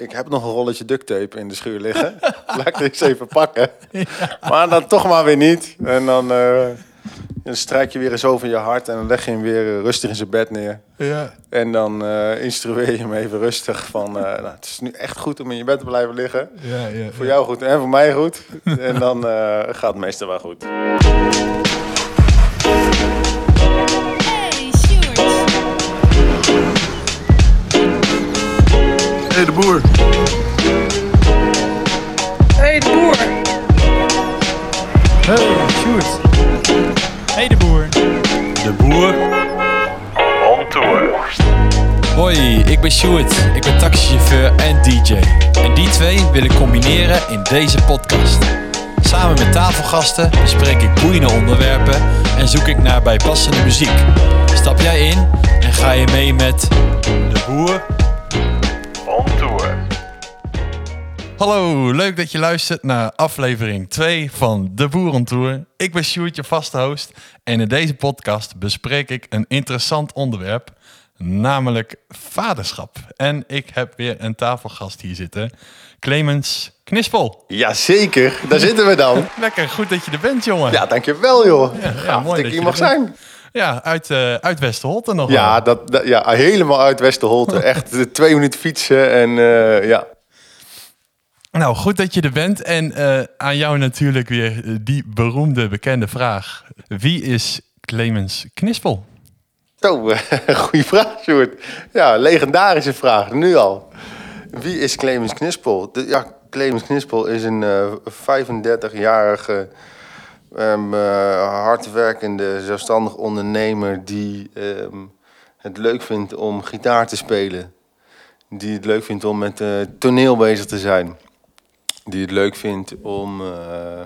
ik heb nog een rolletje duct tape in de schuur liggen. Laat ik eens even pakken. Maar dan toch maar weer niet. En dan, eh, dan strijk je weer eens over je hart en dan leg je hem weer eh, rustig in zijn bed neer. Ja. En dan eh, instrueer je hem even rustig van, nou, het is nu echt goed om in je bed te blijven liggen. Ja, ja, Voor jou goed en voor mij goed. En dan gaat het meestal wel goed. Hey, de boer. Hey, de boer. Hey, Sjoerd. Hey de boer. De boer. Hoi, ik ben Sjoerd. Ik ben taxichauffeur en DJ. En die twee wil ik combineren in deze podcast. Samen met tafelgasten bespreek ik boeiende onderwerpen en zoek ik naar bijpassende muziek. Stap jij in en ga je mee met de boer? Hallo, leuk dat je luistert naar aflevering 2 van De Boer on Tour. Ik ben Sjoerd, je vaste host. En in deze podcast bespreek ik een interessant onderwerp, namelijk vaderschap. En ik heb weer een tafelgast hier zitten, Clemens Knispel. Jazeker, daar zitten we dan. Lekker, goed dat je er bent, jongen. Ja, dankjewel joh. Gaaf mooi dat ik hier er mag bent. zijn. Ja, uit, eh uit Westerholte nog Ja, dat- ja, helemaal uit Westerholte. Echt eh, twee minuten fietsen en eh, ja. Nou, goed dat je er bent. En eh, aan jou natuurlijk weer eh, die beroemde, bekende vraag. Wie is Clemens Knispel? Zo, eh, goede vraag, Sjoerd. Ja, legendarische vraag, nu al. Wie is Clemens Knispel? Ja, Clemens Knispel is een eh 35-jarige, ehm, eh, hardwerkende, zelfstandig ondernemer... die ehm, het leuk vindt om gitaar te spelen. Die het leuk vindt om met toneel bezig te zijn. Die het leuk vindt om... eh,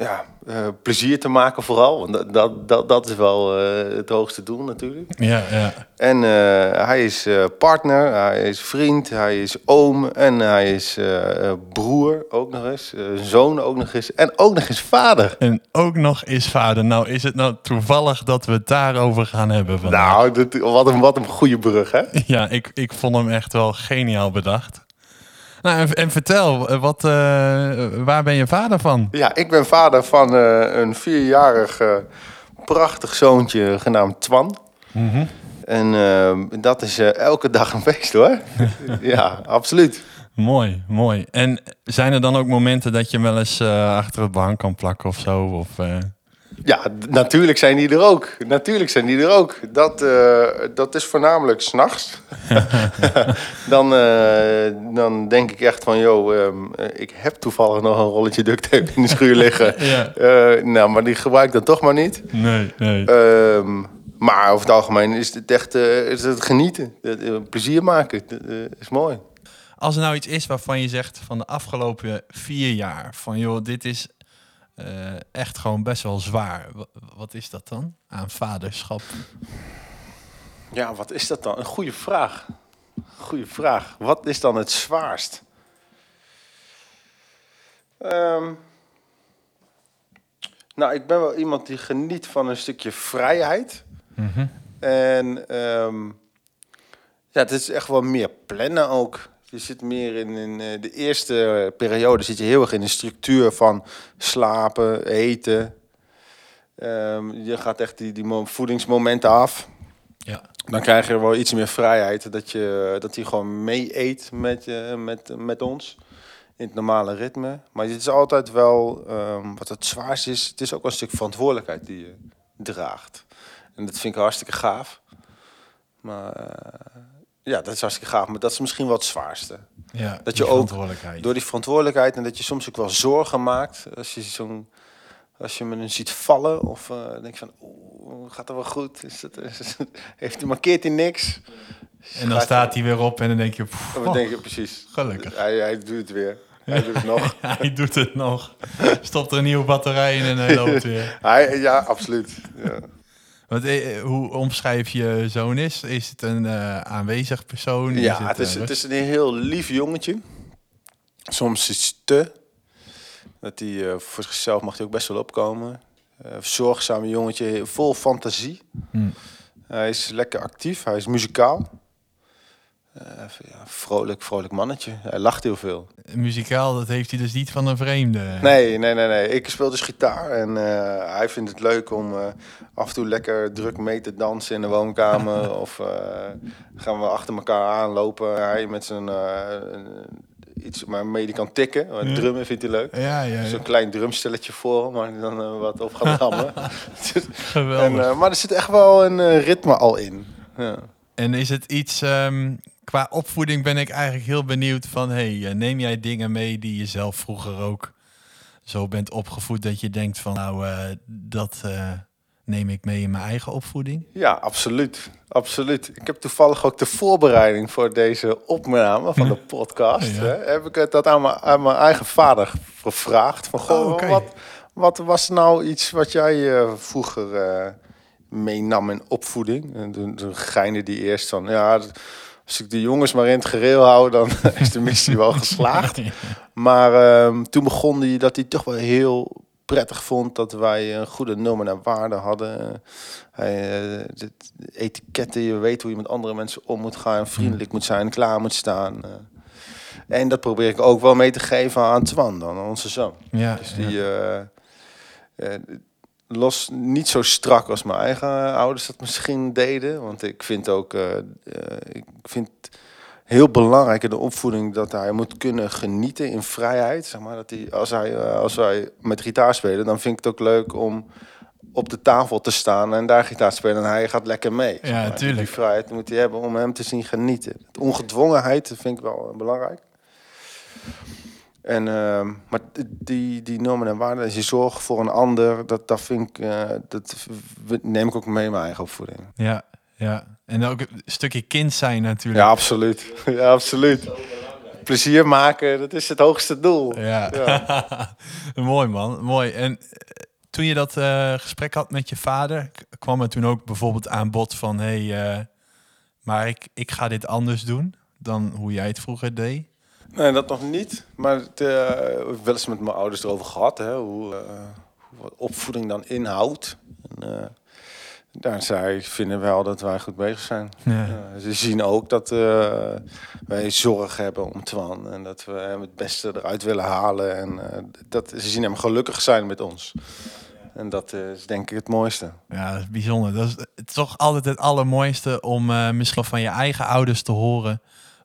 ja, eh, plezier te maken vooral. Want dat, dat, dat, dat is wel eh, het hoogste doel natuurlijk. Ja, ja. En hij is partner, hij is vriend, hij is oom en hij is broer ook nog eens. zoon ook nog eens en ook nog eens vader. En ook nog is vader. Nou, is het nou toevallig dat we het daarover gaan hebben vandaag? Nou, dat, wat, een, wat een goede brug hè. Ja, ik, ik vond hem echt wel geniaal bedacht. Nou, en, en vertel, eh, wat, eh, waar ben je vader van? Ja, ik ben vader van eh, een vierjarig prachtig zoontje genaamd Twan. En eh, dat is elke dag een feest hoor. ja, absoluut. Mooi, mooi. En zijn er dan ook momenten dat je hem wel eens achter het bank kan plakken of zo? Of, Ja, natuurlijk zijn die er ook. Natuurlijk zijn die er ook. Dat, eh, dat is voornamelijk s'nachts. dan, eh, dan denk ik echt van, joh, ehm, eh, ik heb toevallig nog een rolletje duct tape in de schuur liggen. Ja. Eh, nou, maar die gebruik ik dan toch maar niet. nee, nee. Ehm, maar over het algemeen is het echt eh, is het genieten. Het, plezier maken. Dat is mooi. Als er nou iets is waarvan je zegt van de afgelopen vier jaar... van joh, dit is eh, echt gewoon best wel zwaar. Wa- wat is dat dan aan vaderschap? Ja, wat is dat dan? Een goede vraag. Goede vraag. Wat is dan het zwaarst? Ehm, nou, ik ben wel iemand die geniet van een stukje vrijheid. En ehm, ja, het is echt wel meer plannen ook. Je zit meer in, in eh, de eerste periode zit je heel erg in de structuur van slapen, eten. Ehm, je gaat echt die, die mo- voedingsmomenten af Ja. dan krijg je wel iets meer vrijheid. Dat, je, dat hij gewoon mee eet met, je, met, met ons. In het normale ritme. Maar het is altijd wel, ehm, wat het zwaarst is, het is ook wel een stuk verantwoordelijkheid die je draagt. En dat vind ik hartstikke gaaf. Maar eh, ja, dat is hartstikke gaaf. Maar dat is misschien wel het zwaarste. ja Dat je ook. Door die verantwoordelijkheid en dat je soms ook wel zorgen maakt. Als je zo'n als je me ziet vallen of eh denk je van, oeh, gaat het wel goed? Is het, is het- heeft hij markeert hij niks? En dan staat hij weer op en dan denk je... pff, Wat denk je precies? gelukkig. Hij, hij doet het weer. Hij doet het nog. Hij doet het nog. Stopt er een nieuwe batterij in en hij loopt weer. Hij, ja, absoluut. Ja. Want, eh, hoe omschrijf je zoon is? Is het een eh, aanwezig persoon? Ja, het is, eh, het is een heel lief jongetje. Soms is het te. Dat hij eh, voor zichzelf mag hij ook best wel opkomen. Eh zorgzame jongetje, vol fantasie. Hmm. Hij is lekker actief, hij is muzikaal. Ja, vrolijk, vrolijk mannetje. Hij lacht heel veel. Muzikaal, dat heeft hij dus niet van een vreemde. Nee, nee, nee, nee. Ik speel dus gitaar en eh, hij vindt het leuk om eh, af en toe lekker druk mee te dansen in de woonkamer. of eh, gaan we achter elkaar aanlopen. Hij met zijn iets maar mee die kan tikken. Ja. Drummen vindt hij leuk. Ja, ja, ja. Zo'n klein drumstelletje voor hem, waar hij dan wat op gaat rammen. en, maar er zit echt wel een ritme al in. Ja. En is het iets, um, qua opvoeding ben ik eigenlijk heel benieuwd van, hey, eh, neem jij dingen mee die je zelf vroeger ook zo bent opgevoed dat je denkt van, nou, uh, dat uh, neem ik mee in mijn eigen opvoeding? Ja, absoluut. Absoluut. Ik heb toevallig ook de voorbereiding voor deze opname van de podcast. Ja. Hè, heb ik dat aan mijn, aan mijn, eigen vader gevraagd. Van, goh, oh, okay. wat, wat was nou iets wat jij vroeger meenam in opvoeding. En toen, toen die eerst van, ja, als ik de jongens maar in het gereel hou, dan is de missie wel geslaagd. Maar um, toen begon hij dat hij toch wel heel prettig vond dat wij een goede nummer en waarde hadden. Hij, uh, de etiketten, je weet hoe je met andere mensen om moet gaan, vriendelijk moet zijn, klaar moet staan. Uh. En dat probeer ik ook wel mee te geven aan Twan, dan onze zoon. Ja, dus die, ja. Uh, los niet zo strak als mijn eigen ouders dat misschien deden. Want ik vind ook, uh, uh, ik vind heel belangrijk in de opvoeding dat hij moet kunnen genieten in vrijheid. Zeg maar, dat hij, als, hij, uh, als wij met gitaar spelen, dan vind ik het ook leuk om op de tafel te staan en daar gitaar te spelen. En hij gaat lekker mee. Ja, natuurlijk. Die vrijheid moet hij hebben om hem te zien genieten. De ongedwongenheid vind ik wel belangrijk. En, uh, maar die, die normen en waarden, als je zorgt voor een ander, dat, dat vind ik, uh, dat neem ik ook mee in mijn eigen opvoeding. Ja, ja. En ook een stukje kind zijn natuurlijk. Ja, absoluut. Ja, absoluut. Plezier maken, dat is het hoogste doel. Ja, ja. mooi man, mooi. En eh, toen je dat uh, gesprek had met je vader, kwam er toen ook bijvoorbeeld aan bod van, hé, hey, maar ik, ik ga dit anders doen dan hoe jij het vroeger deed. Nee, dat nog niet. Maar het, uh, wel eens met mijn ouders erover gehad, hè, hoe, uh, hoe opvoeding dan inhoudt. En, uh, daar zij vinden wel dat wij goed bezig zijn. Ja. ze zien ook dat wij zorg hebben om Twan en dat we hem het beste eruit willen halen. En dat, ze zien hem gelukkig zijn met ons. En dat is denk ik het mooiste. Ja, dat is bijzonder. Dat is toch altijd het allermooiste om misschien van je eigen ouders te horen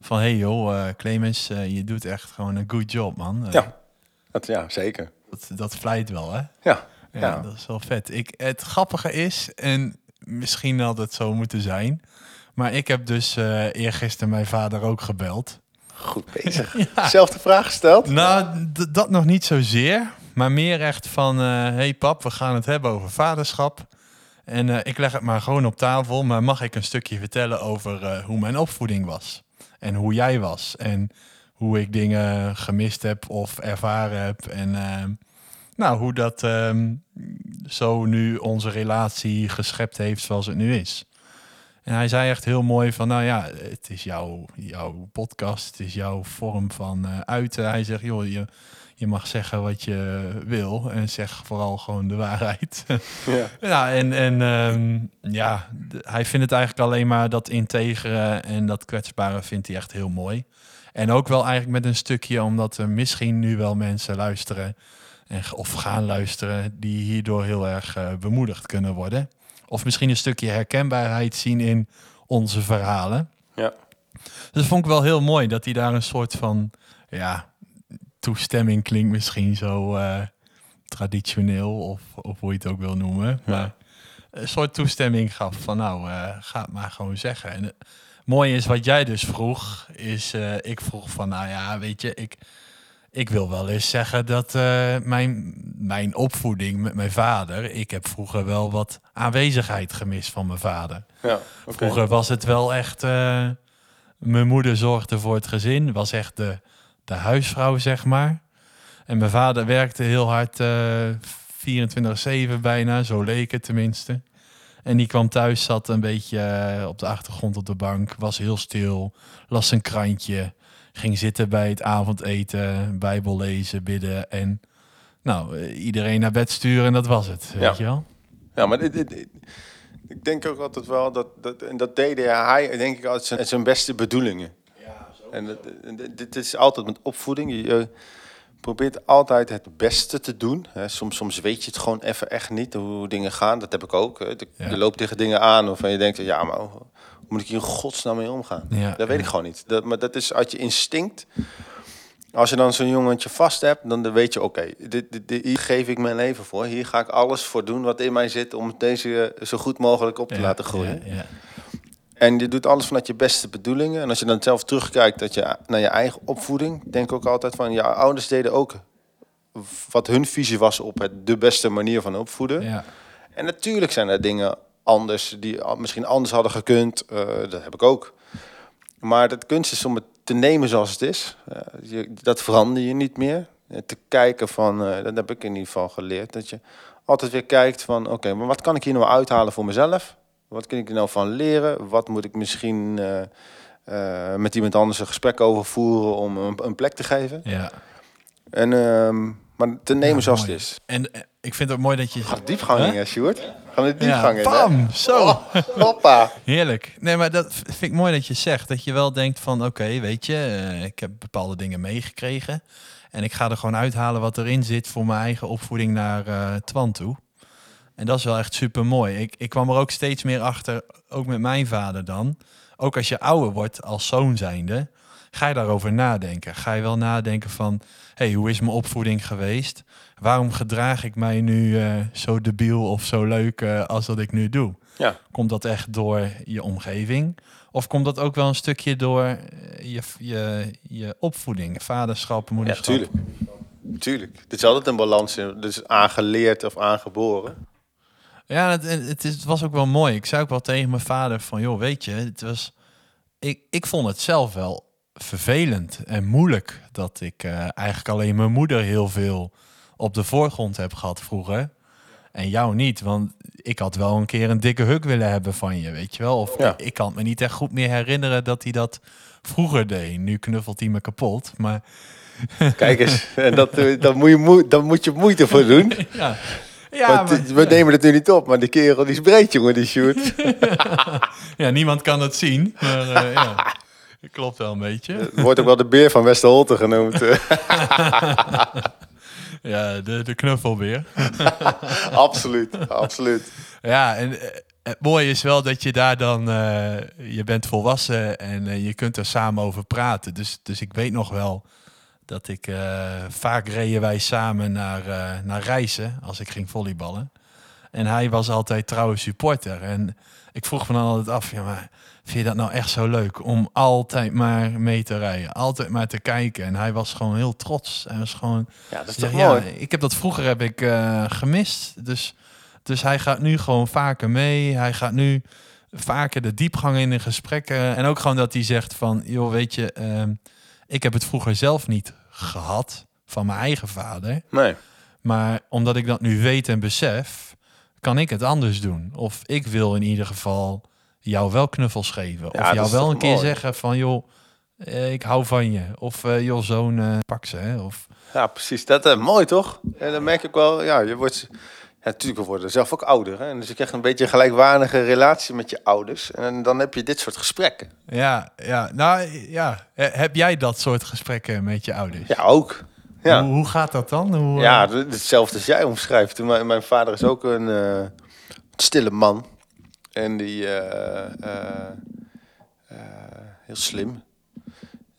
van hey joh, uh, Clemens, uh, je doet echt gewoon een good job, man. Ja, dat, ja, zeker. Dat, dat vlijt wel, hè? Ja, ja, ja. dat is wel vet. Ik, het grappige is, en misschien had het zo moeten zijn, maar ik heb dus uh, eergisteren mijn vader ook gebeld. Goed bezig. ja. Zelfde vraag gesteld? Nou, dat nog niet zozeer, maar meer echt van, hey pap, we gaan het hebben over vaderschap. En ik leg het maar gewoon op tafel, maar mag ik een stukje vertellen over hoe mijn opvoeding was? En hoe jij was. En hoe ik dingen gemist heb of ervaren heb. En uh, nou, hoe dat um, zo nu onze relatie geschept heeft zoals het nu is. En hij zei echt heel mooi van, nou ja, het is jouw, jouw podcast, het is jouw vorm van uh, uiten. Hij zegt, joh, je, je mag zeggen wat je wil en zeg vooral gewoon de waarheid. Ja, ja en, en um, ja, hij vindt het eigenlijk alleen maar dat integere en dat kwetsbare vindt hij echt heel mooi. En ook wel eigenlijk met een stukje omdat er misschien nu wel mensen luisteren en, of gaan luisteren die hierdoor heel erg uh, bemoedigd kunnen worden. Of misschien een stukje herkenbaarheid zien in onze verhalen. Ja. Dus dat vond ik wel heel mooi dat hij daar een soort van ja, toestemming klinkt misschien zo uh, traditioneel of, of hoe je het ook wil noemen. Ja. Maar een soort toestemming gaf van nou, uh, ga het maar gewoon zeggen. En het mooie is wat jij dus vroeg, is uh, ik vroeg van nou ja, weet je, ik, ik wil wel eens zeggen dat mijn, mijn opvoeding met mijn vader, ik heb vroeger wel wat aanwezigheid gemist van mijn vader. Ja, okay. Vroeger was het wel echt, mijn moeder zorgde voor het gezin, was echt de de huisvrouw, zeg maar. En mijn vader werkte heel hard, uh, 24-7 bijna, zo leek het tenminste. En die kwam thuis, zat een beetje uh, op de achtergrond op de bank, was heel stil, las een krantje, ging zitten bij het avondeten, bijbel lezen, bidden en nou, uh, iedereen naar bed sturen en dat was het, weet ja. je wel? Ja, maar dit, dit, dit, ik denk ook altijd wel dat, dat en dat deed hij, denk ik, uit zijn, zijn beste bedoelingen. En het- dit is altijd met opvoeding. Je, je probeert altijd het beste te doen. Hè. Soms, soms weet je het gewoon even echt niet hoe dingen gaan. Dat heb ik ook. hè. De- Ja. Je loopt tegen dingen aan waarvan je denkt, ja, maar hoe moet ik hier in godsnaam mee omgaan? Ja, dat weet ik gewoon niet. Dat, maar dat is uit je instinct. Als je dan zo'n jongetje vast hebt, dan weet je, oké, dit, dit, dit- hier geef ik mijn leven voor. Hier ga ik alles voor doen wat in mij zit om deze eh, zo goed mogelijk op te Ja, laten groeien. Ja, ja. En je doet alles vanuit je beste bedoelingen. En als je dan zelf terugkijkt dat je, naar je eigen opvoeding, denk ook altijd van, ja, ouders deden ook wat hun visie was op het, de beste manier van opvoeden. Ja. En natuurlijk zijn er dingen anders die misschien anders hadden gekund. eh, dat heb ik ook. Maar het kunst is om het te nemen zoals het is. Eh, je, dat verander je niet meer. Eh, te kijken van, dat heb ik in ieder geval geleerd, dat je altijd weer kijkt van, oké, maar wat kan ik hier nou uithalen voor mezelf? Wat kan ik er nou van leren? Wat moet ik misschien eh, eh, met iemand anders een gesprek over voeren om een, een plek te geven? ja. En, ehm, maar te nemen Ja, zoals mooi. het is. En eh, ik vind het mooi dat je... Gaat diepgang in, Huh? Sjoerd? Gaan de Ja, diepgang in, bam, zo. Oh, hoppa. Heerlijk. Nee, maar dat vind ik mooi dat je zegt. Dat je wel denkt van, oké, weet je, ik heb bepaalde dingen meegekregen. En ik ga er gewoon uithalen wat erin zit voor mijn eigen opvoeding naar eh Twan toe. En dat is wel echt super mooi. Ik, ik kwam er ook steeds meer achter, ook met mijn vader dan. Ook als je ouder wordt als zoon zijnde, ga je daarover nadenken. Ga je wel nadenken van, hey, hoe is mijn opvoeding geweest? Waarom gedraag ik mij nu eh, zo debiel of zo leuk eh, als dat ik nu doe? Ja. Komt dat echt door je omgeving? Of komt dat ook wel een stukje door eh, je, je, je opvoeding, vaderschap, Ja, moederschap? tuurlijk. Tuurlijk. Het is altijd een balans. Dus aangeleerd of aangeboren. Ja, het, het, is, het was ook wel mooi. Ik zei ook wel tegen mijn vader van, joh, weet je, het was, ik, ik vond het zelf wel vervelend en moeilijk dat ik eh, eigenlijk alleen mijn moeder heel veel op de voorgrond heb gehad vroeger. En jou niet, want ik had wel een keer een dikke huk willen hebben van je, weet je wel. Of Ja. ik, ik kan me niet echt goed meer herinneren dat hij dat vroeger deed. Nu knuffelt hij me kapot, maar Kijk eens. En dat, eh, dat moet je daar moet je moeite voor doen. ja. Ja, maar- we nemen het nu niet op, maar die kerel die is breed, jongen, die shoot. ja, niemand kan het zien, maar eh, ja. Klopt wel een beetje. Wordt ook wel de beer van Westerholte genoemd. Ja, de, de knuffelbeer. absoluut, absoluut. Ja, en eh, het mooie is wel dat je daar dan... eh, je bent volwassen en je kunt er samen over praten. Dus, dus ik weet nog wel dat ik... eh, vaak reden wij samen naar, eh, naar reizen als ik ging volleyballen. En hij was altijd trouwe supporter. En ik vroeg me dan altijd af, ja, maar vind je dat nou echt zo leuk om altijd maar mee te rijden? Altijd maar te kijken. En hij was gewoon heel trots. Hij was gewoon... Ja, dat is toch ja, mooi. ik heb dat vroeger heb ik eh, gemist. Dus, dus hij gaat nu gewoon vaker mee. Hij gaat nu vaker de diepgang in de gesprekken. En ook gewoon dat hij zegt van, joh, weet je, ehm, ik heb het vroeger zelf niet gehad van mijn eigen vader. Nee. Maar omdat ik dat nu weet en besef, kan ik het anders doen. Of ik wil in ieder geval jou wel knuffels geven. Ja, of jou wel een keer mooi. zeggen van, joh, eh, ik hou van je. Of eh, joh, zo'n eh, pak ze. Hè? Of, Ja, precies. Dat is mooi, toch? En dan merk ik wel, ja, je wordt... Ja, natuurlijk, we worden zelf ook ouder. Hè? En dus je krijgt een beetje een gelijkwaardige relatie met je ouders. En dan heb je dit soort gesprekken. Ja, ja, nou ja. He- Heb jij dat soort gesprekken met je ouders? Ja, ook. Ja. Hoe, hoe gaat dat dan? Hoe, Ja, eh, hetzelfde als jij omschrijft. Mijn, mijn vader is ook een eh, stille man. En die... eh, heel slim.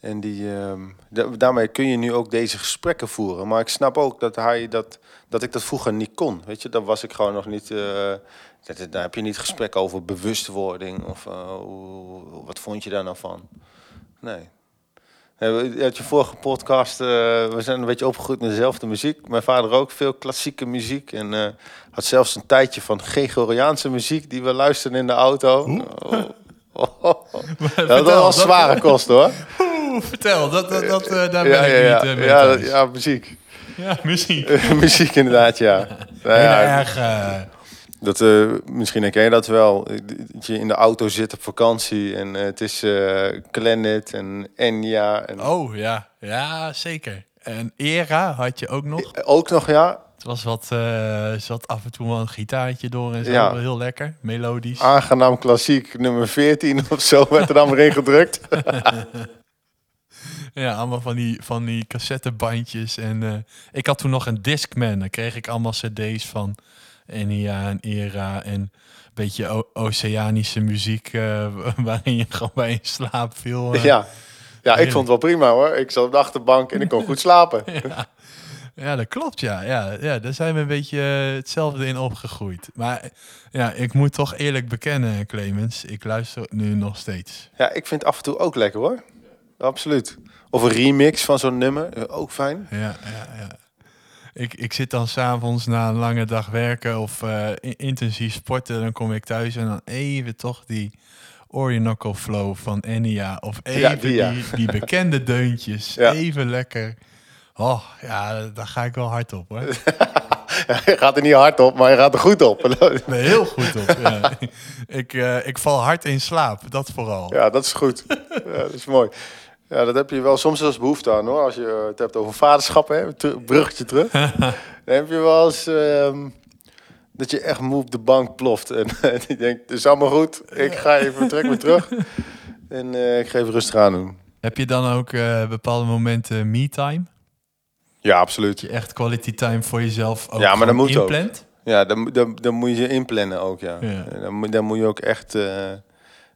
En die, ehm, da- daarmee kun je nu ook deze gesprekken voeren. Maar ik snap ook dat, hij dat, dat ik dat vroeger niet kon. Weet je, dan was ik gewoon nog niet... eh, dat, daar heb je niet gesprekken over bewustwording. Of eh, hoe, wat vond je daar nou van? Nee. Uit je vorige podcast, eh, we zijn een beetje opgegroeid met dezelfde muziek. Mijn vader ook, veel klassieke muziek. En had zelfs een tijdje van Gregoriaanse muziek die we luisterden in de auto. Oh. Oh, oh. Dat was wel zware kost hoor. Oeh, vertel, dat, dat, dat, daar ben Ja, ik ja, niet mee ja, ja, muziek. Ja, misschien. muziek inderdaad, ja. Nou Heel ja, erg... eh, dat, eh, misschien herken je dat wel. Dat je in de auto zit op vakantie en eh, het is eh Glennet en Enya. En oh, ja. Ja, zeker. En Era had je ook nog. Ook nog, ja, Het was wat... eh zat af en toe wel een gitaartje door en zo. Ja. Heel lekker. Melodisch. aangenaam klassiek nummer 14 of zo werd er dan weer in gedrukt. Ja, allemaal van die, van die cassettebandjes. En eh, ik had toen nog een Discman. Dan kreeg ik allemaal cd's van Enia en Era en een beetje oceanische muziek eh, waarin je gewoon bij in slaap viel. eh. Ja. ja, ik vond het wel prima hoor. Ik zat op de achterbank en ik kon goed slapen. Ja, dat klopt, ja. ja, ja daar zijn we een beetje hetzelfde in opgegroeid. Maar ja, ik moet toch eerlijk bekennen, Clemens, ik luister nu nog steeds. Ja, ik vind het af en toe ook lekker hoor. Absoluut. Of een remix van zo'n nummer, eh, ook fijn. Ja, ja, ja. Ik, ik zit dan s'avonds na een lange dag werken of eh, in- intensief sporten. Dan kom ik thuis en dan even toch die Orinoco Flow van Enya. Of even Ja, die, ja. die, die bekende deuntjes. Ja. Even lekker. Oh, ja, daar ga ik wel hard op hoor. Ja, je gaat er niet hard op, maar je gaat er goed op. Nee, heel goed op. Ja. ik, eh, ik val hard in slaap, dat vooral. Ja, dat is goed. Ja, dat is mooi. Ja, dat heb je wel soms eens behoefte aan hoor. Als je het hebt over vaderschap, hè, bruggetje terug. dan heb je wel eens ehm, dat je echt moe op de bank ploft. En, je denkt, het is allemaal goed. Ik ga even, trek me terug. En eh, ik ga even rustig aan doen. Heb je dan ook eh, bepaalde momenten me-time? Ja, absoluut. Dat je echt quality time voor jezelf ook Ja, maar dat gewoon moet ook. Ja, dan, dan, dan moet je inplannen ook, ja. Ja. Dan, moet- dan moet je ook echt... eh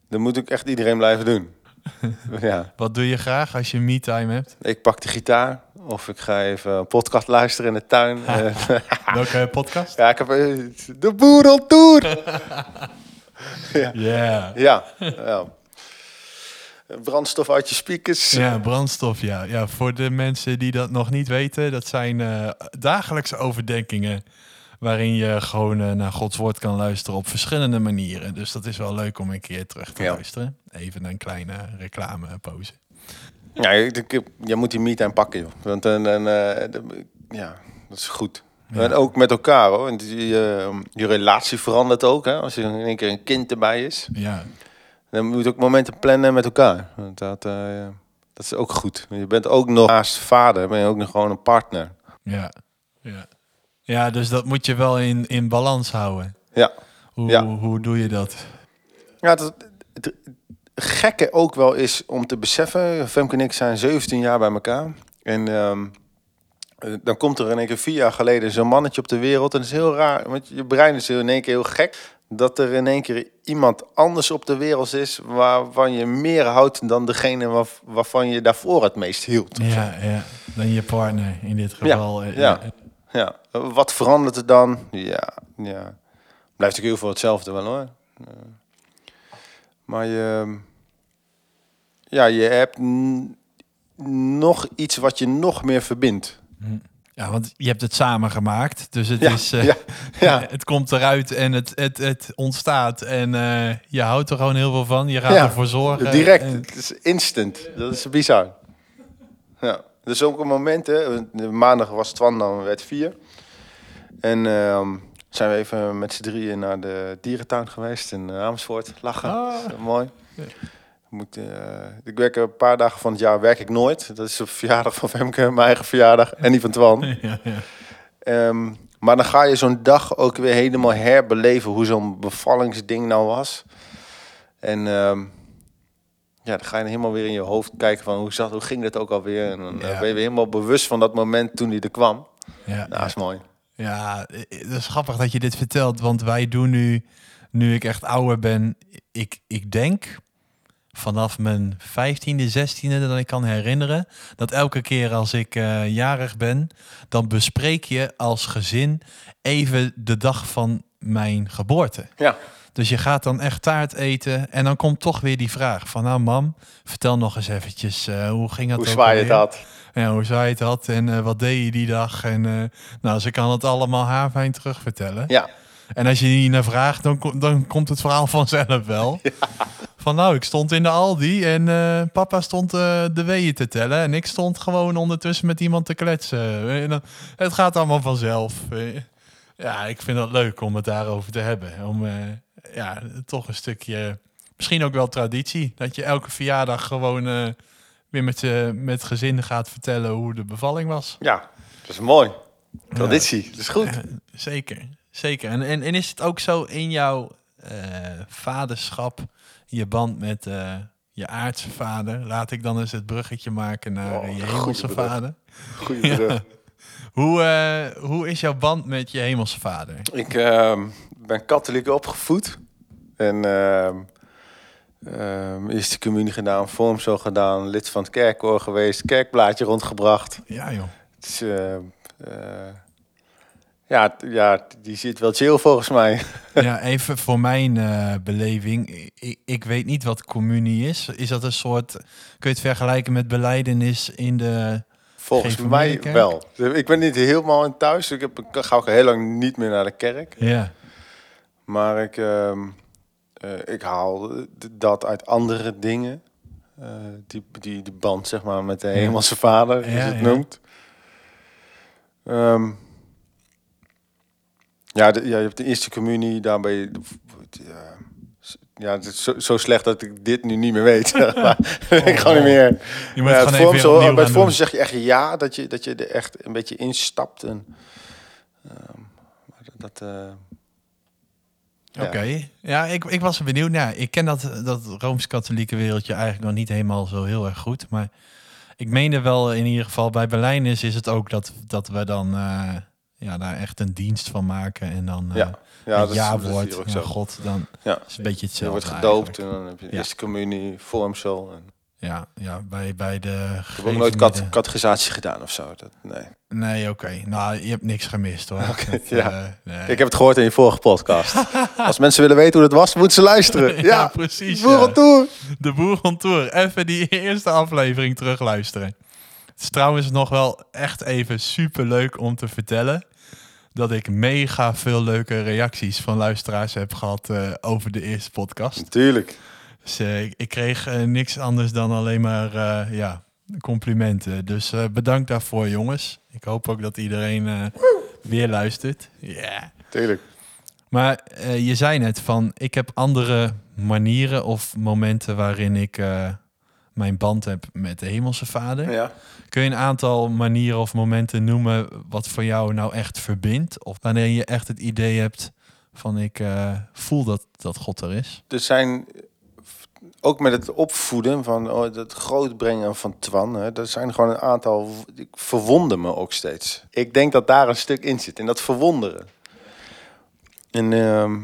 dan moet ook echt iedereen blijven doen. ja. Wat doe je graag als je me-time hebt? Ik pak de gitaar. Of ik ga even een podcast luisteren in de tuin. Eh, Welke podcast? ja, ik heb eh, de Boedeltour. Ja. ja, ja. Brandstof uit je speakers. Ja, brandstof, ja. ja. Voor de mensen die dat nog niet weten, dat zijn eh, dagelijkse overdenkingen. Waarin je gewoon eh, naar Gods woord kan luisteren op verschillende manieren. Dus dat is wel leuk om een keer terug te Ja. luisteren. Even een kleine reclamepauze. Ja, je moet die me-time pakken, joh. Want dan, eh, ja, dat is goed. Ja. En ook met elkaar, hoor. Je, je relatie verandert ook, hè. Als er in één keer een kind erbij is. Ja, Dan moet je ook momenten plannen met elkaar. Want dat, eh, dat is ook goed. Je bent ook nog naast vader, ben je ook nog gewoon een partner. ja, ja. Ja, dus dat moet je wel in, in balans houden. Ja. Hoe, Ja. hoe doe je dat? Ja, het, het gekke ook wel is om te beseffen. Femke en ik zijn 17 jaar bij elkaar. En ehm, eh, dan komt er in één keer vier jaar geleden zo'n mannetje op de wereld. En dat is heel raar, want je brein is in één keer heel gek. Dat er in één keer iemand anders op de wereld is waarvan je meer houdt dan degene waar- waarvan je daarvoor het meest hield. Ja, ja. Dan je partner in dit geval. eh, ja. Ja, wat verandert er dan? Ja, ja. Blijft ook heel veel hetzelfde wel hoor. Maar je, ja, je hebt nog iets wat je nog meer verbindt. Ja, want je hebt het samen gemaakt. Dus het, Ja, is, eh, ja, ja. het komt eruit en het, het, het ontstaat. En eh, je houdt er gewoon heel veel van. Je gaat ervoor zorgen. Direct, En- het is instant. Dat is bizar. Ja, dus ook een moment, hè. Maandag was Twan dan, werd vier. En ehm, zijn we even met z'n drieën naar de dierentuin geweest in Amersfoort. Lachen, Ah. Dat mooi. Moet, eh, ik werk een paar dagen van het jaar werk ik nooit. Dat is de verjaardag van Femke, mijn eigen verjaardag en die van Twan. ja, ja. Ehm, maar dan ga je zo'n dag ook weer helemaal herbeleven hoe zo'n bevallingsding nou was. En ehm, ja, dan ga je helemaal weer in je hoofd kijken van hoe, zat, hoe ging dat ook alweer. En dan eh, Ja. ben je weer helemaal bewust van dat moment toen die er kwam. Ja, Nou, dat is mooi. Ja, eh, het is grappig dat je dit vertelt, want wij doen nu, nu ik echt ouder ben, ik, ik denk vanaf mijn 15e, 16e dat ik kan herinneren, dat elke keer als ik eh, jarig ben, dan bespreek je als gezin even de dag van mijn geboorte. Ja, Dus je gaat dan echt taart eten en dan komt toch weer die vraag van, nou mam, vertel nog eens eventjes, eh, hoe ging dat hoe ook zwaar je het had. Ja, hoe zij het had en eh, wat deed je die dag. En eh, nou, ze kan het allemaal haarfijn terugvertellen. Ja, En als je die naar vraagt, dan, dan komt het verhaal vanzelf wel. Van nou, ik stond in de Aldi en papa stond de weeën te tellen. En ik stond gewoon ondertussen met iemand te kletsen. En dan- het gaat allemaal vanzelf. Ja, ik vind het leuk om het daarover te hebben. Om ja, toch een stukje, misschien ook wel traditie. Dat je elke verjaardag gewoon eh, weer met, je met het gezin gaat vertellen hoe de bevalling was. ja, dat is mooi. Traditie, dat is goed. Zeker, zeker. En, en, en is het ook zo in jouw eh, vaderschap, je band met eh, je aardse vader. Laat ik dan eens het bruggetje maken naar Oh, eh, je hemelse vader. Goeie Ja. brug. Hoe, eh, hoe is jouw band met je hemelse vader? Ik ehm, ben katholiek opgevoed. En ehm ehm, eerste communie gedaan, vormsel gedaan, lid van het kerkkoor geweest, kerkblaadje rondgebracht. Ja, joh. Is, eh, ja, ja, die zit wel chill volgens mij. Ja, even voor mijn eh, beleving. Ik, ik weet niet wat communie is. Is dat een soort... Kun je het vergelijken met beleidenis in de... Volgens mij wel. Ik ben niet helemaal in thuis. Ik, heb, ga ook heel lang niet meer naar de kerk. Ja, Maar ik, ehm, eh, ik haal dat uit andere dingen. Eh, die, die, die band, zeg maar, met de hemelse vader, Ja, het ja. noemt. Ehm, ja, de, ja, je hebt de eerste communie, daar ben je... Ja, het is zo, zo slecht dat ik dit nu niet meer weet. ik gewoon niet meer. je moet Ja, het vormsel- opnieuw bij het vormsel zeg je echt ja, dat je, dat je er echt een beetje instapt. En, ehm, dat, dat, ja. Oké, ja, ik, ik was benieuwd. Ja, ik ken dat, dat Rooms-Katholieke wereldje eigenlijk nog niet helemaal zo heel erg goed. Maar ik meende wel in ieder geval bij Berlijn is, is het ook dat, dat we dan eh, ja, daar echt een dienst van maken. En dan eh Ja, ja, dat naar zo. God. Dan Ja. is een beetje Je hetzelfde wordt gedoopt eigenlijk. en dan heb je de Ja. eerste communie, vormsel. En Ja, ja bij, bij de... ik heb ook nooit cat gegeven catechisatie gedaan of zo. Dat, nee. Nee, oké. Nou, je hebt niks gemist hoor. Dat, ja. eh, nee. Ik heb het gehoord in je vorige podcast. Als mensen willen weten hoe het was, moeten ze luisteren. Ja, Ja, precies, Boer ja. tour. De Boer Tour. Even die eerste aflevering terugluisteren. Het is trouwens nog wel echt even super leuk om te vertellen. Dat ik mega veel leuke reacties van luisteraars heb gehad eh, over de eerste podcast. Natuurlijk. Dus eh, ik, ik kreeg eh, niks anders dan alleen maar eh, ja, complimenten. Dus bedankt daarvoor jongens. Ik hoop ook dat iedereen weer luistert. Ja. Tuurlijk. Maar je zei net van, ik heb andere manieren of momenten waarin ik mijn band heb met de Hemelse Vader. Ja. Kun je een aantal manieren of momenten noemen wat voor jou nou echt verbindt? Of wanneer je echt het idee hebt van ik voel dat, dat God er is? Er zijn ook met het opvoeden van oh, het grootbrengen van Twan, er zijn gewoon een aantal. Ik verwonder me ook steeds. Ik denk dat daar een stuk in zit, in dat verwonderen. En ehm,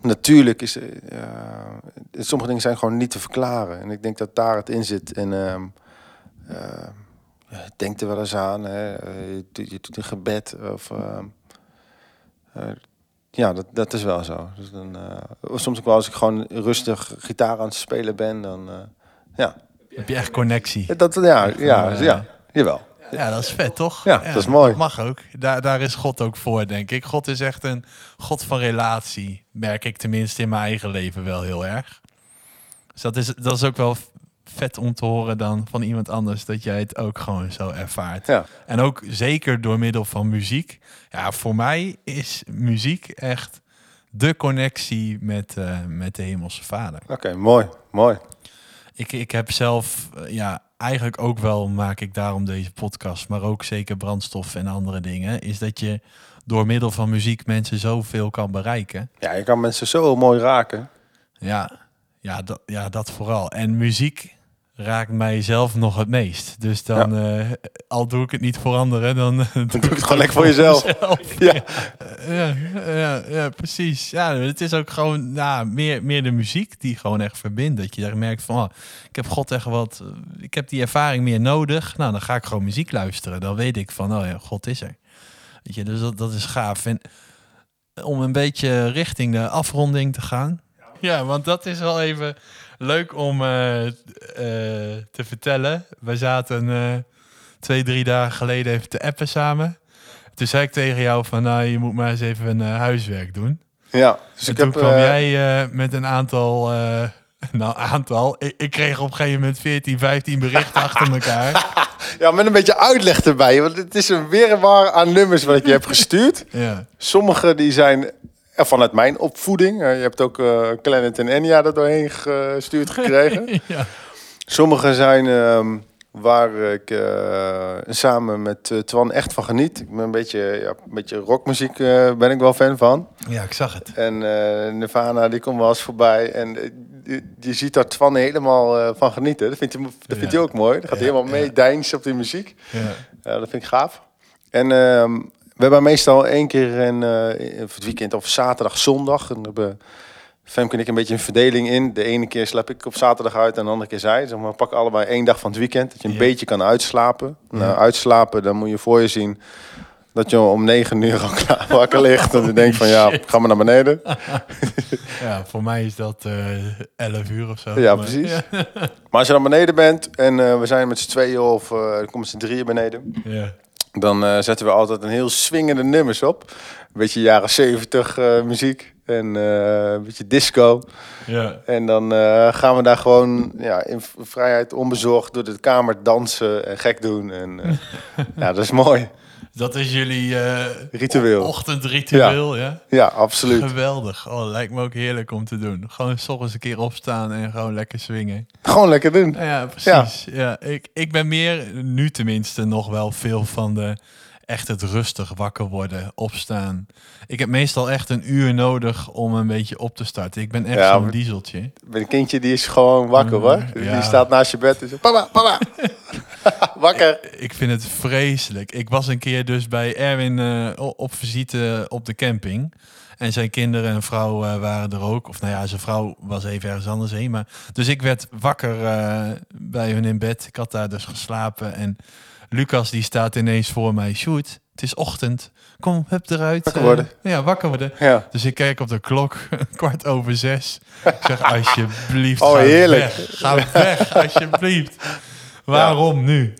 natuurlijk is eh, ja, sommige dingen zijn gewoon niet te verklaren. En ik denk dat daar het in zit. En ehm, eh, denk er wel eens aan. Hè. eh, Je, doet- je doet een gebed of. Ja, dat, dat is wel zo. Dus dan, eh, soms ook wel als ik gewoon rustig gitaar aan het spelen ben, dan eh, ja. Heb je echt connectie? Dat, ja, ja, eh, ja, jawel. Ja, dat is vet, toch? Ja, dat is mooi. Dat mag ook. Daar, daar is God ook voor, denk ik. God is echt een God van relatie. Merk ik tenminste in mijn eigen leven wel heel erg. Dus dat is, dat is ook wel vet om te horen dan van iemand anders dat jij het ook gewoon zo ervaart. Ja, En ook zeker door middel van muziek. Ja, voor mij is muziek echt de connectie met, eh, met de Hemelse Vader. oké, mooi, mooi. Ik, ik heb zelf, eh, ja, eigenlijk ook wel maak ik daarom deze podcast, maar ook zeker brandstof en andere dingen, is dat je door middel van muziek mensen zoveel kan bereiken. Ja, je kan mensen zo mooi raken. Ja, ja, dat, ja dat vooral. En muziek raakt mij zelf nog het meest. Dus dan, eh, al doe ik het niet voor anderen, dan, dan doe ik het gewoon lekker voor jezelf. Ja. Ja, ja, ja, precies. Ja, het is ook gewoon nou, meer, meer de muziek die gewoon echt verbindt. Dat je daar merkt van, oh, ik heb God echt wat, ik heb die ervaring meer nodig. Nou, dan ga ik gewoon muziek luisteren. Dan weet ik van, oh ja, God is er. Weet je, dus dat, dat is gaaf. En om een beetje richting de afronding te gaan. Ja, want dat is wel even leuk om eh, eh, te vertellen. We zaten eh, twee, drie dagen geleden even te appen samen. Toen zei ik tegen jou van, nou, je moet maar eens even een huiswerk doen. Ja, dus en ik toen heb... kwam jij met een aantal, nou aantal, ik, ik kreeg op een gegeven moment 14, 15 berichten achter elkaar. Ja, met een beetje uitleg erbij. Want het is een wirwar aan nummers wat je hebt gestuurd. Ja, Sommige die zijn vanuit mijn opvoeding. Je hebt ook eh Planet en Enya er doorheen gestuurd gekregen. ja. Sommige zijn ehm, waar ik eh, samen met eh, Twan echt van geniet. Ik ben een beetje, ja, een beetje rockmuziek ben ik wel fan van. ja, ik zag het. En Nirvana die komt wel eens voorbij. En je, je ziet daar Twan helemaal van genieten. Dat vindt hij, dat vindt hij ook mooi. Dan gaat hij Ja, helemaal mee ja. op die muziek. Ja. Ja, dat vind ik gaaf. En ehm, we hebben meestal één keer in, eh, het weekend of zaterdag, zondag. En dan hebben Femke en ik een beetje een verdeling in. De ene keer slaap ik op zaterdag uit en de andere keer zij. Zeg maar, we pakken allebei één dag van het weekend. Dat je een beetje kan uitslapen. Nou, uitslapen, dan moet je voor je zien dat je om negen uur al klaar wakker ligt. En je van ja, ga maar naar beneden. ja, voor mij is dat eh 11 uur of zo. Ja, Maar- precies. Maar als je dan beneden bent en eh, we zijn met z'n tweeën of uh, er komen z'n drieën beneden. Ja. Dan eh, zetten we altijd een heel swingende nummers op. Een beetje jaren zeventig eh, muziek en eh, een beetje disco. Ja. En dan gaan we daar gewoon ja, in vrijheid onbezorgd door de kamer dansen en gek doen. En ja, dat is mooi. Dat is jullie eh, Ritueel. ochtendritueel, ja? Ja, absoluut. Geweldig. Oh, lijkt me ook heerlijk om te doen. Gewoon s ochtends een keer opstaan en gewoon lekker swingen. Gewoon lekker doen. Ja, precies. Ja. ik, ik ben meer, nu tenminste, nog wel veel van de echt het rustig wakker worden, opstaan. Ik heb meestal echt een uur nodig om een beetje op te starten. Ik ben echt Ja, zo'n dieseltje. Een kindje die is gewoon wakker Mm, hoor. ja. Die staat naast je bed en zegt, papa, papa. wakker. Ik vind het vreselijk. Ik was een keer dus bij Erwin eh, op visite op de camping. En zijn kinderen en vrouw eh, waren er ook. Of nou ja, zijn vrouw was even ergens anders heen. Maar, dus ik werd wakker eh, bij hun in bed. Ik had daar dus geslapen. En Lucas die staat ineens voor mij. Shoot, het is ochtend. Kom, hup eruit. Wakker worden. ja, wakker worden. Ja. Dus ik kijk op de klok, kwart over zes. Ik zeg, alsjeblieft, Oh, heerlijk. weg. Ga weg, alsjeblieft. Waarom nu?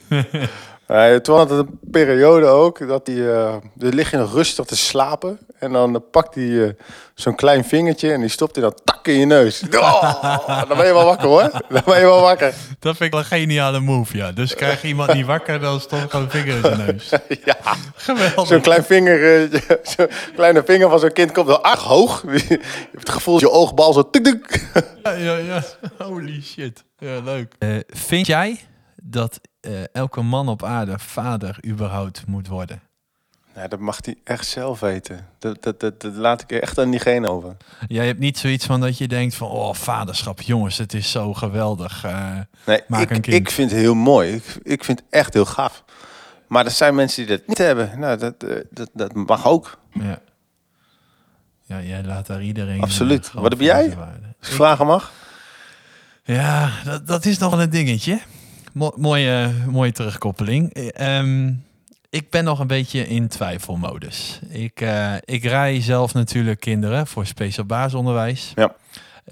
Uh, toen had het een periode ook dat hij, uh, er lig je nog rustig te slapen en dan uh, pakt hij zo'n klein vingertje en die stopt hij dan tak in je neus. Oh, dan ben je wel wakker hoor. Dan ben je wel wakker. Dat vind ik wel een geniale move, ja. Dus krijg je iemand niet wakker, dan stopt gewoon een vinger in zijn neus. ja, Geweldig. zo'n klein vinger, zo'n kleine vinger van zo'n kind komt wel acht hoog. Je hebt het gevoel dat je oogbal zo tik tik. Ja, ja, ja. Holy shit. Ja, leuk. Vind jij dat uh, elke man op aarde vader überhaupt moet worden? Ja, dat mag hij echt zelf weten. Dat, dat, dat, dat laat ik er echt aan diegene over. Jij hebt niet zoiets van dat je denkt van... oh, vaderschap, jongens, het is zo geweldig. Uh, nee, maak ik, een kind. ik vind het heel mooi. Ik, ik vind het echt heel gaaf. Maar er zijn mensen die dat niet hebben. Nou, dat, dat, dat mag ook. Ja. Ja, jij laat daar iedereen... Absoluut. Wat heb jij? Als ik vragen mag? Ja, dat, dat is nog wel een dingetje. Mo mooie, mooie terugkoppeling. Um, ik ben nog een beetje in twijfelmodus. Ik, uh, ik rij zelf natuurlijk kinderen voor speciaal basisonderwijs. Ja.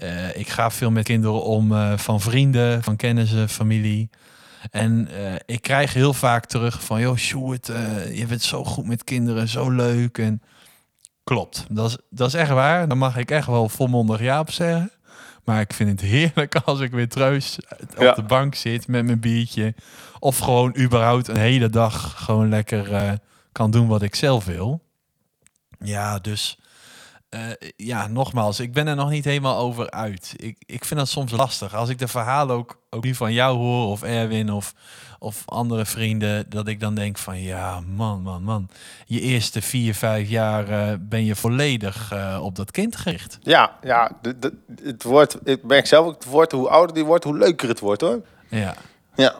Uh, ik ga veel met kinderen om uh, van vrienden, van kennissen, familie. En ik krijg heel vaak terug van... joh, Sjoerd, je bent zo goed met kinderen, zo leuk. En klopt, dat is, dat is echt waar. Dan mag ik echt wel volmondig ja op zeggen. Maar ik vind het heerlijk als ik weer treus op ja. de bank zit met mijn biertje. Of gewoon überhaupt een hele dag gewoon lekker uh, kan doen wat ik zelf wil. Ja, dus uh, ja, nogmaals, ik ben er nog niet helemaal over uit. Ik, ik vind dat soms lastig. Als ik de verhalen ook, ook nu van jou hoor, of Erwin, of, of andere vrienden, dat ik dan denk van ja, man, man, man. Je eerste vier, vijf jaar uh, ben je volledig uh, op dat kind gericht. Ja, ja de, de, het wordt, ik merk zelf ook, het wordt, hoe ouder die wordt, hoe leuker het wordt hoor. Ja. Ja.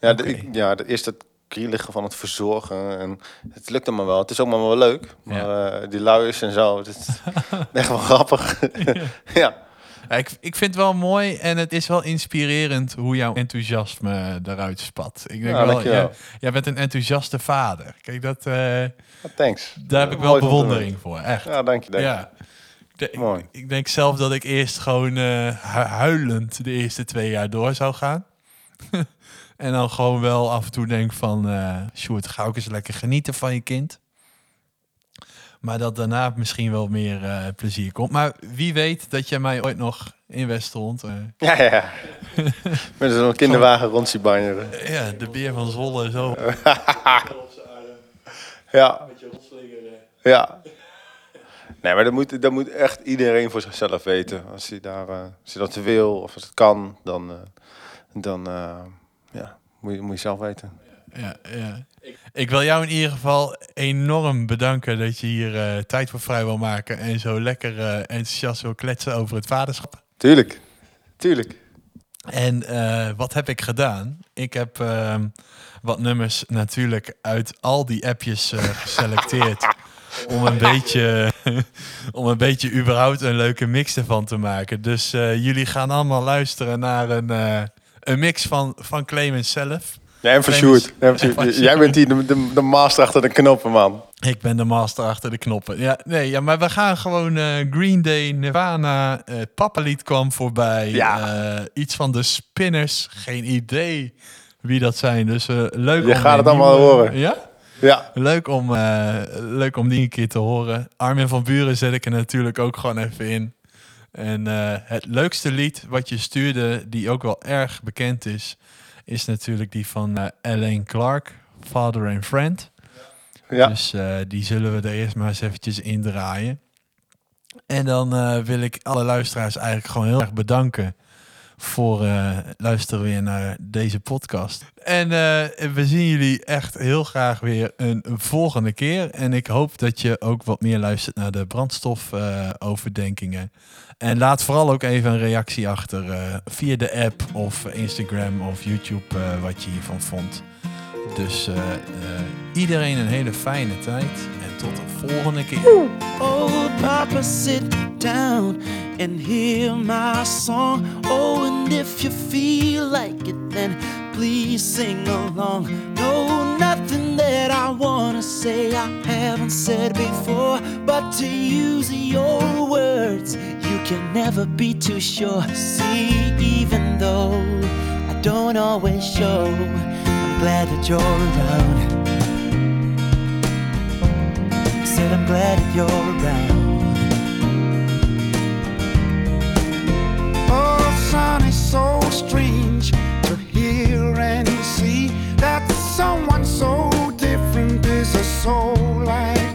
Ja, okay. de, ja, de eerste krielige van het verzorgen. En het lukt allemaal wel. Het is ook maar wel leuk. Maar ja. uh, die luiers en zo, het is echt wel grappig. ja. ja. Ik, ik vind het wel mooi en het is wel inspirerend hoe jouw enthousiasme eruit spat. Ik denk ja, wel, jij, jij, bent een enthousiaste vader. Kijk, dat, uh, thanks. daar heb ik wel bewondering voor, echt. Ja, dank je. Dank. Ja. Ik, ik, denk zelf dat ik eerst gewoon uh, huilend de eerste twee jaar door zou gaan. En dan gewoon wel af en toe denk van... Uh, Sjoerd, ga ook eens lekker genieten van je kind. Maar dat daarna misschien wel meer uh, plezier komt. Maar wie weet dat jij mij ooit nog in Westland... Uh, ja, ja, ja. Met zo'n kinderwagen rond zien banjeren. Ja, de beer van Zwolle zo. ja. Ja. Nee, maar dat moet, dat moet echt iedereen voor zichzelf weten. Als hij, daar, uh, als hij dat wil of als het kan, dan... dan ja, moet je, moet je zelf weten. Ja, ja. Ik, wil jou in ieder geval enorm bedanken dat je hier uh, tijd voor vrij wil maken en zo lekker uh, enthousiast wil kletsen over het vaderschap. Tuurlijk. tuurlijk. En eh, wat heb ik gedaan? Ik heb ehm, wat nummers natuurlijk uit al die appjes eh, geselecteerd. om een beetje, om een beetje überhaupt een leuke mix ervan te maken. Dus eh, jullie gaan allemaal luisteren naar een, eh, een mix van, van Clemens zelf. Nee, en Sjoerd. En Jij bent hier de, de, de master achter de knoppen, man. Ik ben de master achter de knoppen. Ja, nee, ja, maar we gaan gewoon eh, Green Day, Nirvana, uh, Papalied kwam voorbij. Ja. eh, iets van de Spinners, geen idee wie dat zijn. Dus eh, leuk Je om gaat het allemaal nieuwe- horen. Ja? Ja, Leuk om, eh, leuk om die een keer te horen. Armin van Buren zet ik er natuurlijk ook gewoon even in. En eh, het leukste lied wat je stuurde, die ook wel erg bekend is, is natuurlijk die van eh Alain Clark, Father and Friend. ja. Dus eh, die zullen we er eerst maar eens eventjes indraaien. En dan wil ik alle luisteraars eigenlijk gewoon heel erg bedanken voor eh, luisteren weer naar deze podcast. En eh, we zien jullie echt heel graag weer een, een volgende keer. En ik hoop dat je ook wat meer luistert naar de brandstofoverdenkingen. en laat vooral ook even een reactie achter eh, via de app of Instagram of YouTube wat je hiervan vond. Dus eh, iedereen een hele fijne tijd en tot de volgende keer. Oh, Papa, sit down and hear my song. Oh, and if you feel like it, then please sing along. No, nothing that I wanna say I haven't said before, but to use your words, you can never be too sure. See, even though I don't always show, glad that you're around. Said I'm glad that you're around. Oh, son, it's so strange to hear and see that someone so different is a soul like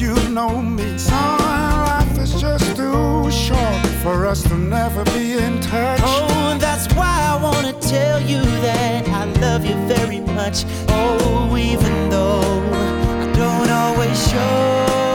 you know me. Son, life is just too short for us to never be in touch. Oh, that's why I wanna tell you that I love you very much. Oh, even though I don't always show,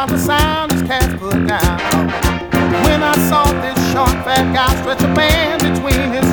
by the sound his cats put down. When I saw this short, fat guy stretch a band between his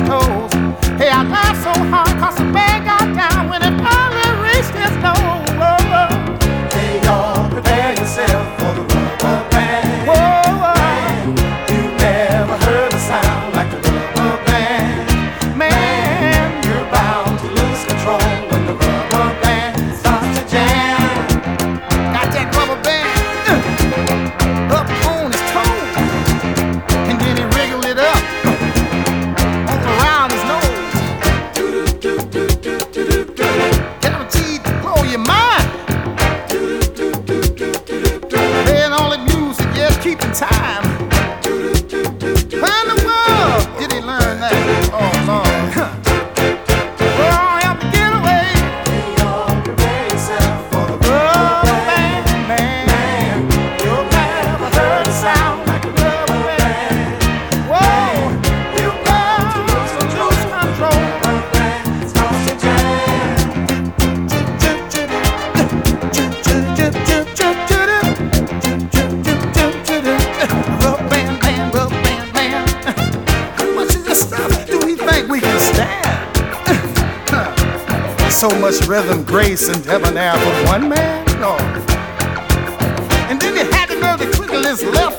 It's rhythm, grace, and debonair for one man? No. And then you had to know the quicker left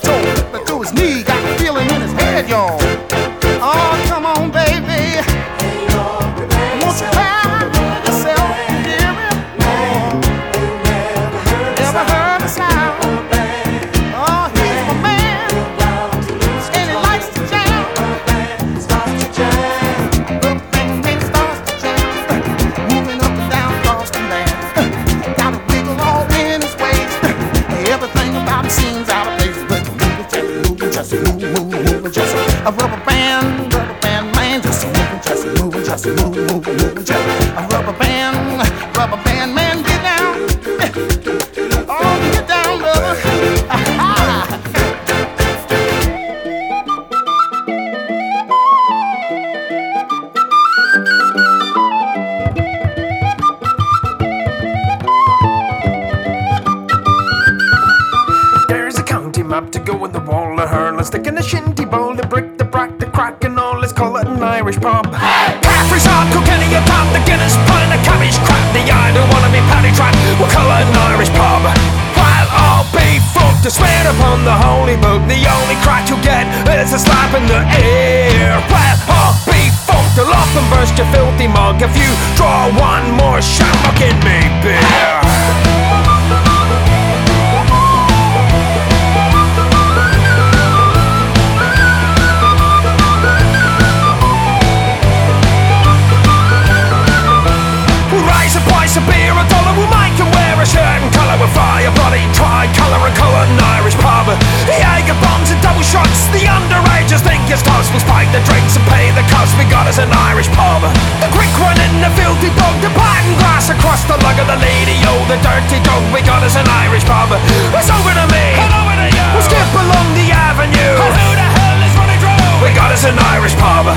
we go, we got us an Irish pub. It's over to me, and over to you. We'll skip along the avenue. And who the hell is running through? We got us an Irish pub.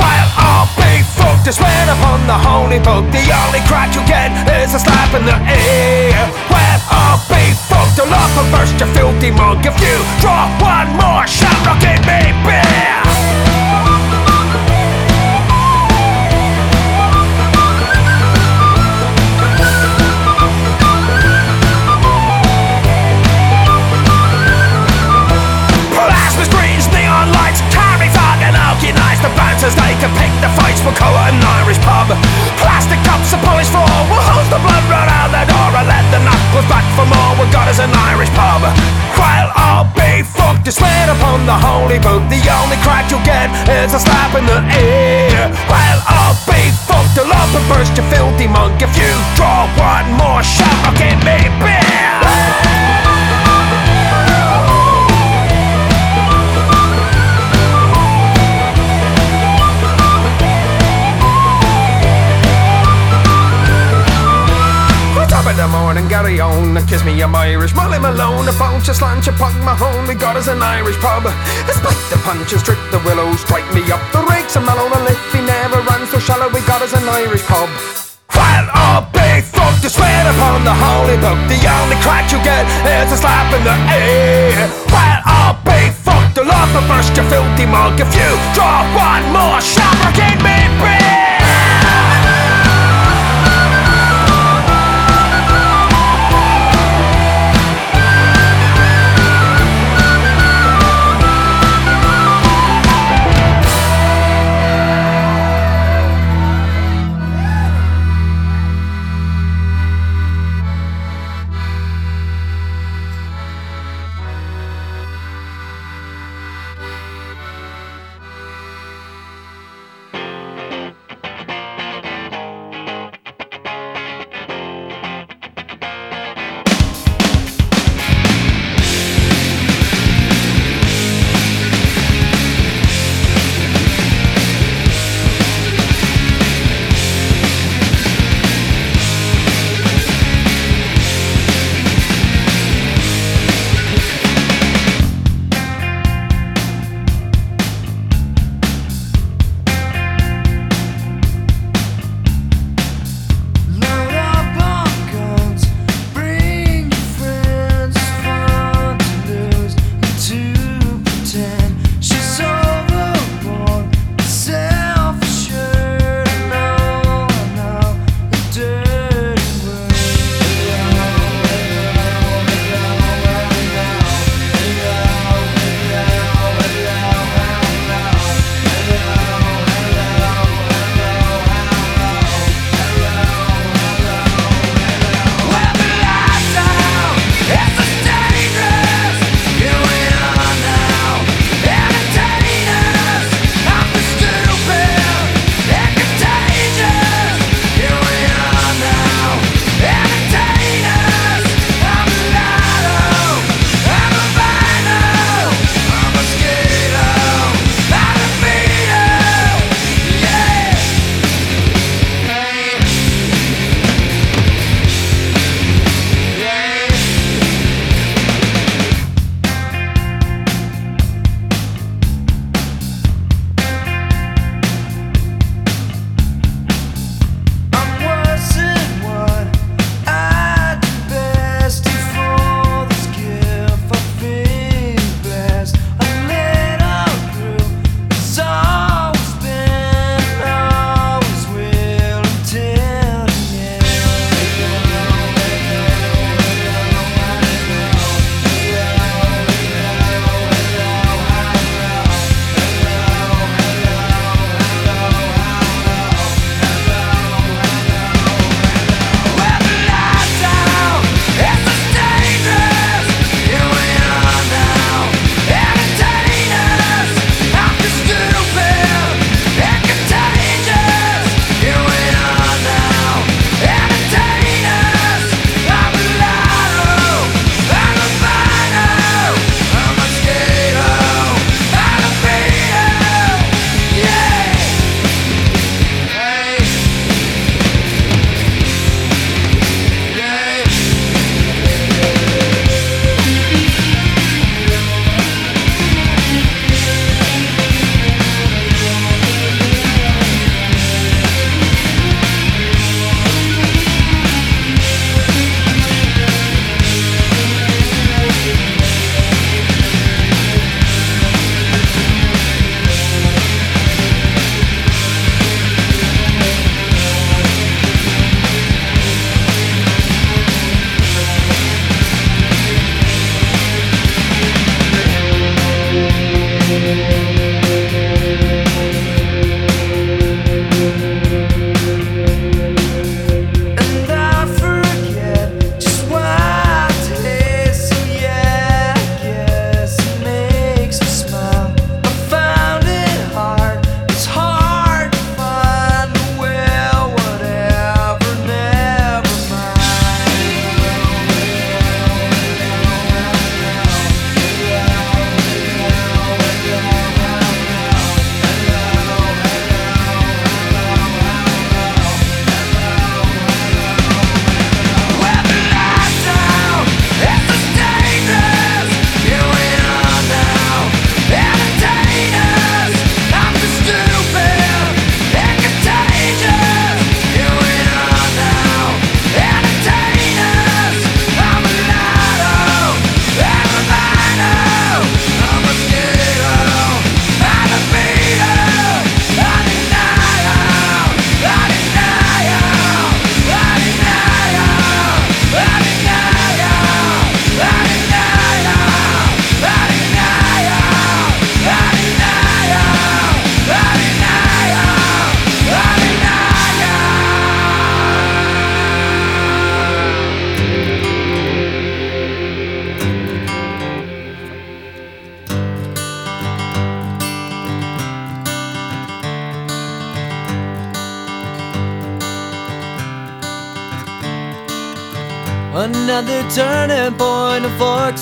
While I'll be fucked, I swear upon the holy book. The only crack you get is a slap in the ear. While I'll be fucked, I'll up and burst filthy mug. If you draw one more shot, I'll give me beer. The banters, they can pick the fights We'll call it an Irish pub. Plastic cups and polished for. We'll hose the blood right out the door And let the knuckles back for more. We've got us an Irish pub. Well, I'll be fucked You swear upon the holy boot The only crack you'll get is a slap in the ear. Well, I'll be fucked You'll up and burst, your filthy monk If you draw one more shot, I'll give me beer. the morning, Gary on. Kiss me, I'm Irish. Molly Malone, a bunch of slant, a pug Mahone. We got us an Irish pub. Spike the punches, trick the willows, strike me up the rakes. And Malone, a lift, he never ran so shallow. We got us an Irish pub. Well, I'll be fucked to swear upon the holy book. The only crack you get is a slap in the ear. Well, I'll be fucked to love the first, you filthy mug. If you drop one more shot, I get me free.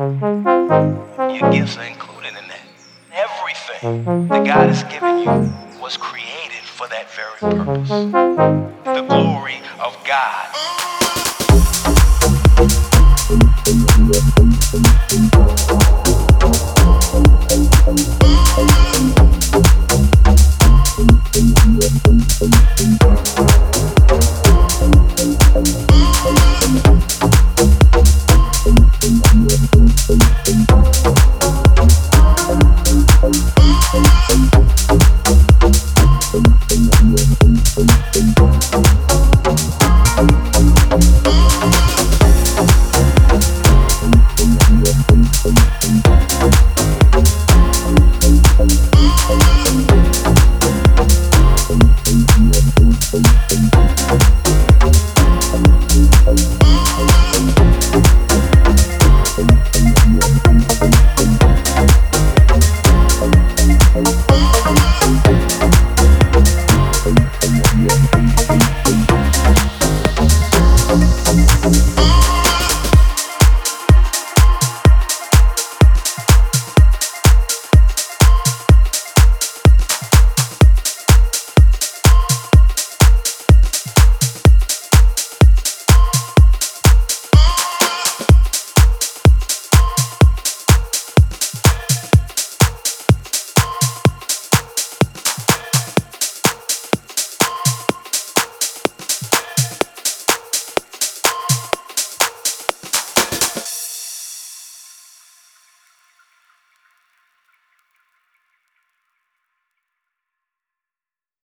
Your gifts are included in that. Everything that God has given you was created for that very purpose. The glory of God.